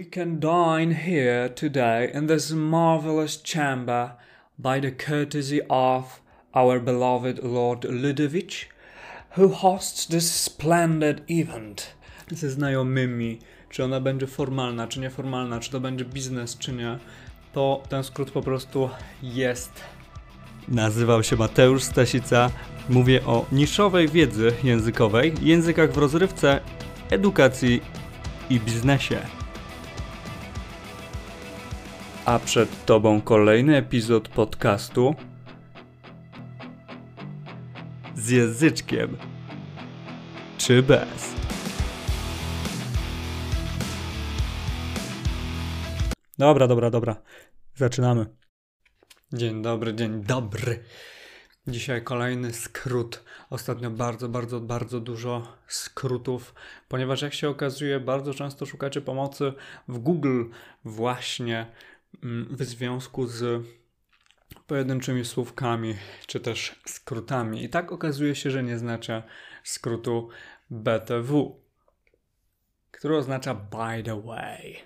We can dine here today in this marvelous chamber by the courtesy of our beloved Lord Ludowicz, who hosts this splendid event. Ze znajomymi, czy ona będzie formalna, czy nieformalna, czy to będzie biznes, czy nie, to ten skrót po prostu jest. Nazywam się Mateusz Stasica. Mówię o niszowej wiedzy językowej, językach w rozrywce, edukacji i biznesie. A przed Tobą kolejny epizod podcastu z języczkiem czy bez. Dobra, dobra, dobra. Zaczynamy. Dzień dobry, dzień dobry. Dzisiaj kolejny skrót. Ostatnio bardzo, bardzo, bardzo dużo skrótów, ponieważ jak się okazuje, bardzo często szukacie pomocy w Google właśnie w związku z pojedynczymi słówkami czy też skrótami. I tak okazuje się, że nie znacie skrótu BTW, który oznacza by the way.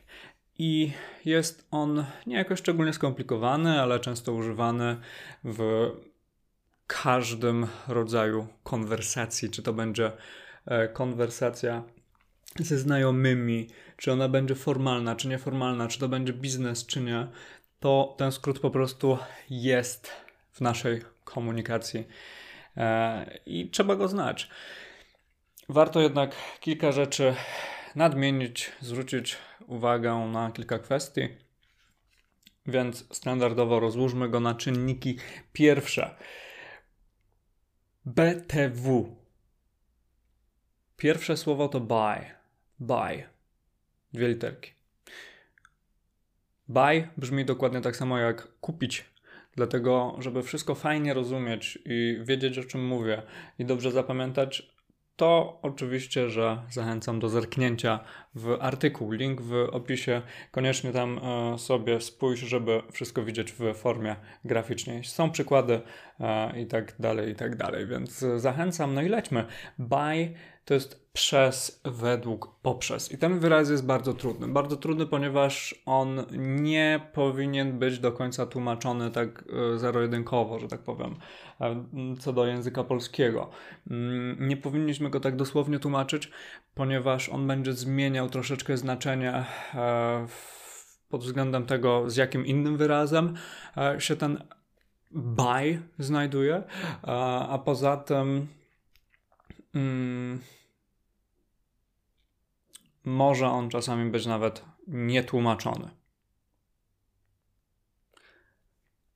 I jest on nie jakoś szczególnie skomplikowany, ale często używany w każdym rodzaju konwersacji, czy to będzie e, konwersacja ze znajomymi, czy ona będzie formalna, czy nieformalna, czy to będzie biznes, czy nie, to ten skrót po prostu jest w naszej komunikacji e, i trzeba go znać. Warto jednak kilka rzeczy nadmienić, zwrócić uwagę na kilka kwestii. Więc standardowo rozłóżmy go na czynniki pierwsze. BTW. Pierwsze słowo to buy. Buy. Dwie literki. Buy brzmi dokładnie tak samo jak kupić. Dlatego, żeby wszystko fajnie rozumieć i wiedzieć, o czym mówię i dobrze zapamiętać, to oczywiście, że zachęcam do zerknięcia w artykuł. Link w opisie. Koniecznie tam e, sobie spójrz, żeby wszystko widzieć w formie graficznej. Są przykłady e, i tak dalej, i tak dalej. Więc zachęcam. No i lećmy. By to jest przez, według, poprzez. I ten wyraz jest bardzo trudny. Bardzo trudny, ponieważ on nie powinien być do końca tłumaczony tak e, zero-jedynkowo, że tak powiem, e, co do języka polskiego. Mm, nie powinniśmy go tak dosłownie tłumaczyć, ponieważ on będzie zmieniał troszeczkę znaczenie e, pod względem tego, z jakim innym wyrazem się ten by znajduje, a poza tym. Mm, może on czasami być nawet nietłumaczony.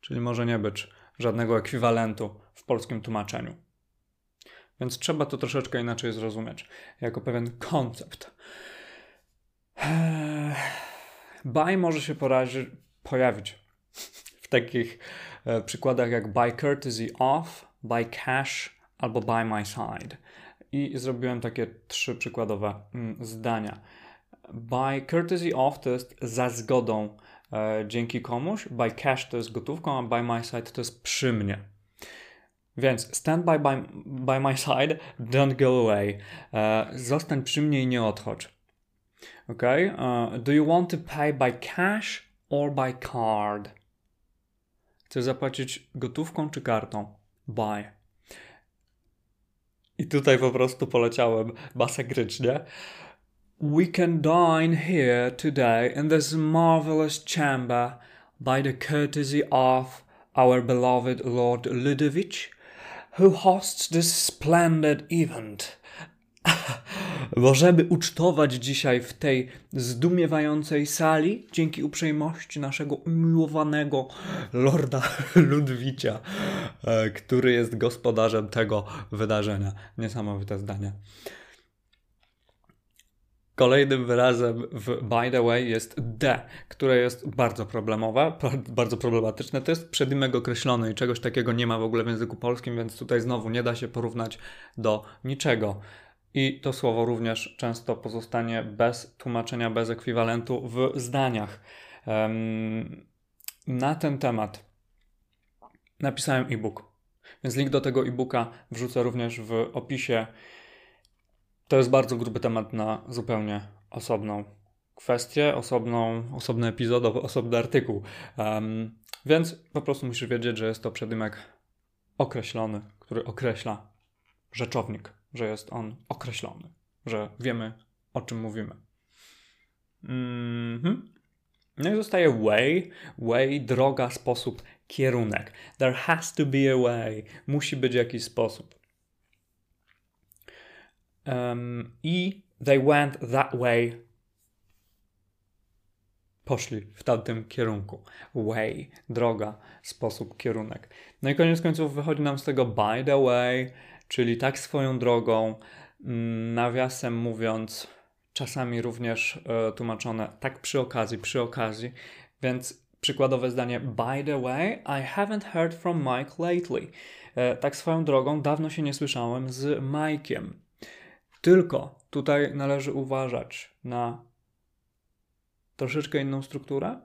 Czyli może nie być żadnego ekwiwalentu w polskim tłumaczeniu. Więc trzeba to troszeczkę inaczej zrozumieć, jako pewien koncept. Buy może się porazi, pojawić w takich e, przykładach jak buy courtesy of, buy cash albo buy my side i zrobiłem takie trzy przykładowe mm, zdania. By courtesy of to jest za zgodą e, dzięki komuś, by cash to jest gotówką, a by my side to jest przy mnie. Więc stand by, by, by my side, don't go away. E, zostań przy mnie i nie odchodź. Ok? Uh, do you want to pay by cash or by card? Chcesz zapłacić gotówką czy kartą? By. Tutaj po prostu poleciałem masakrycznie. We can dine here today in this marvelous chamber by the courtesy of our beloved Lord Ludowicz, who hosts this splendid event. Możemy ucztować dzisiaj w tej zdumiewającej sali dzięki uprzejmości naszego umiłowanego Lorda Ludwicia, który jest gospodarzem tego wydarzenia. Niesamowite zdanie. Kolejnym wyrazem w by the way jest de, które jest bardzo problemowe, bardzo problematyczne. To jest przedimek określony i czegoś takiego nie ma w ogóle w języku polskim, więc tutaj znowu nie da się porównać do niczego. I to słowo również często pozostanie bez tłumaczenia, bez ekwiwalentu w zdaniach. Na ten temat napisałem e-book, więc link do tego e-booka wrzucę również w opisie. To jest bardzo gruby temat na zupełnie osobną kwestię, osobną, osobny epizod, osobny artykuł. Um, więc po prostu musisz wiedzieć, że jest to przedymek określony, który określa rzeczownik, że jest on określony, że wiemy o czym mówimy. Mm-hmm. No i zostaje way, way, droga, sposób, kierunek. There has to be a way. Musi być jakiś sposób. Um, I they went that way. Poszli w tamtym kierunku. Way, droga, sposób, kierunek. No i koniec końców wychodzi nam z tego by the way, czyli tak swoją drogą, mm, nawiasem mówiąc, czasami również e, tłumaczone tak przy okazji, przy okazji, więc przykładowe zdanie By the way, I haven't heard from Mike lately. E, tak swoją drogą, dawno się nie słyszałem z Mike'iem. Tylko tutaj należy uważać na troszeczkę inną strukturę.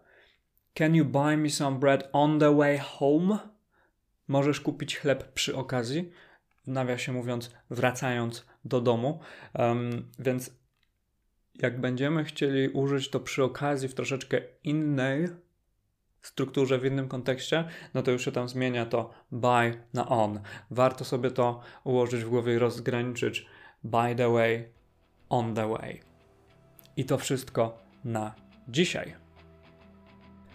Can you buy me some bread on the way home? Możesz kupić chleb przy okazji, w nawiasie mówiąc, wracając do domu. Um, więc jak będziemy chcieli użyć to przy okazji w troszeczkę innej strukturze, w innym kontekście, no to już się tam zmienia to by na on. Warto sobie to ułożyć w głowie i rozgraniczyć by the way, on the way. I to wszystko na dzisiaj.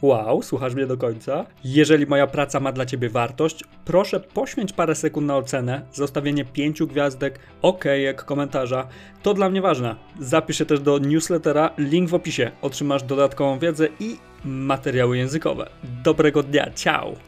Wow, słuchasz mnie do końca? Jeżeli moja praca ma dla Ciebie wartość, proszę poświęć parę sekund na ocenę, zostawienie pięciu gwiazdek, ok, jak komentarza. To dla mnie ważne. Zapisz się też do newslettera, link w opisie. Otrzymasz dodatkową wiedzę i materiały językowe. Dobrego dnia, ciao!